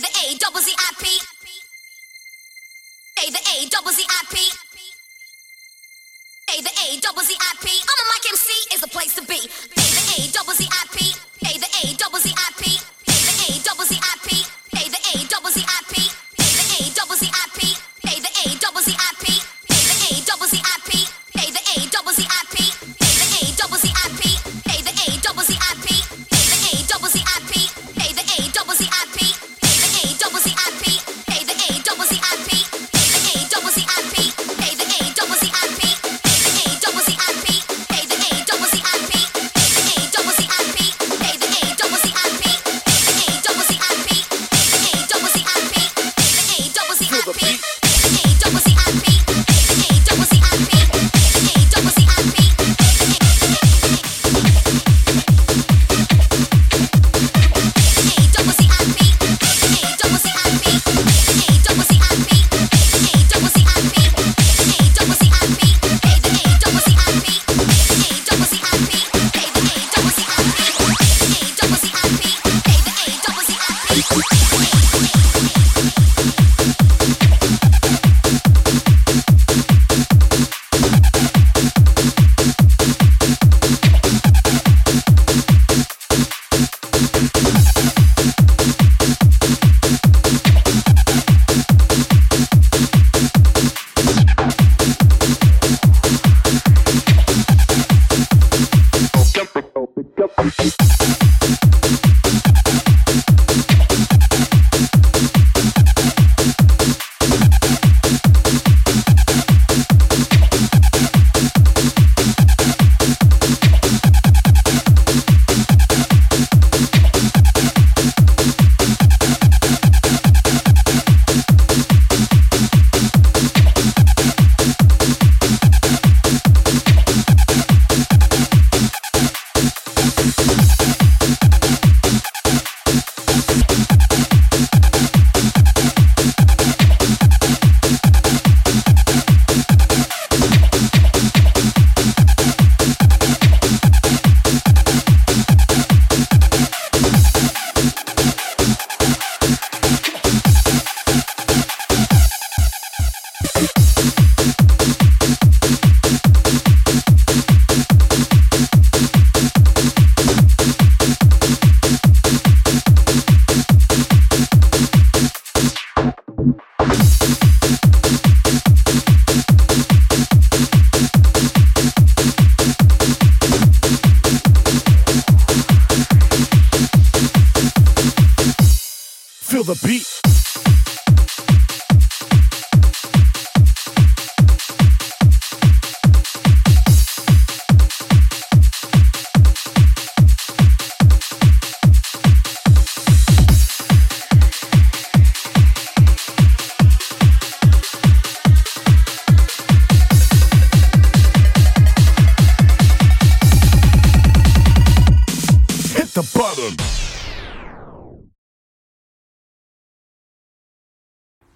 the A double Z I P. A the A double Z I P. A the A double Z I P. I'm a mic MC is the place to be. A the A double Z I P. Feel the beat.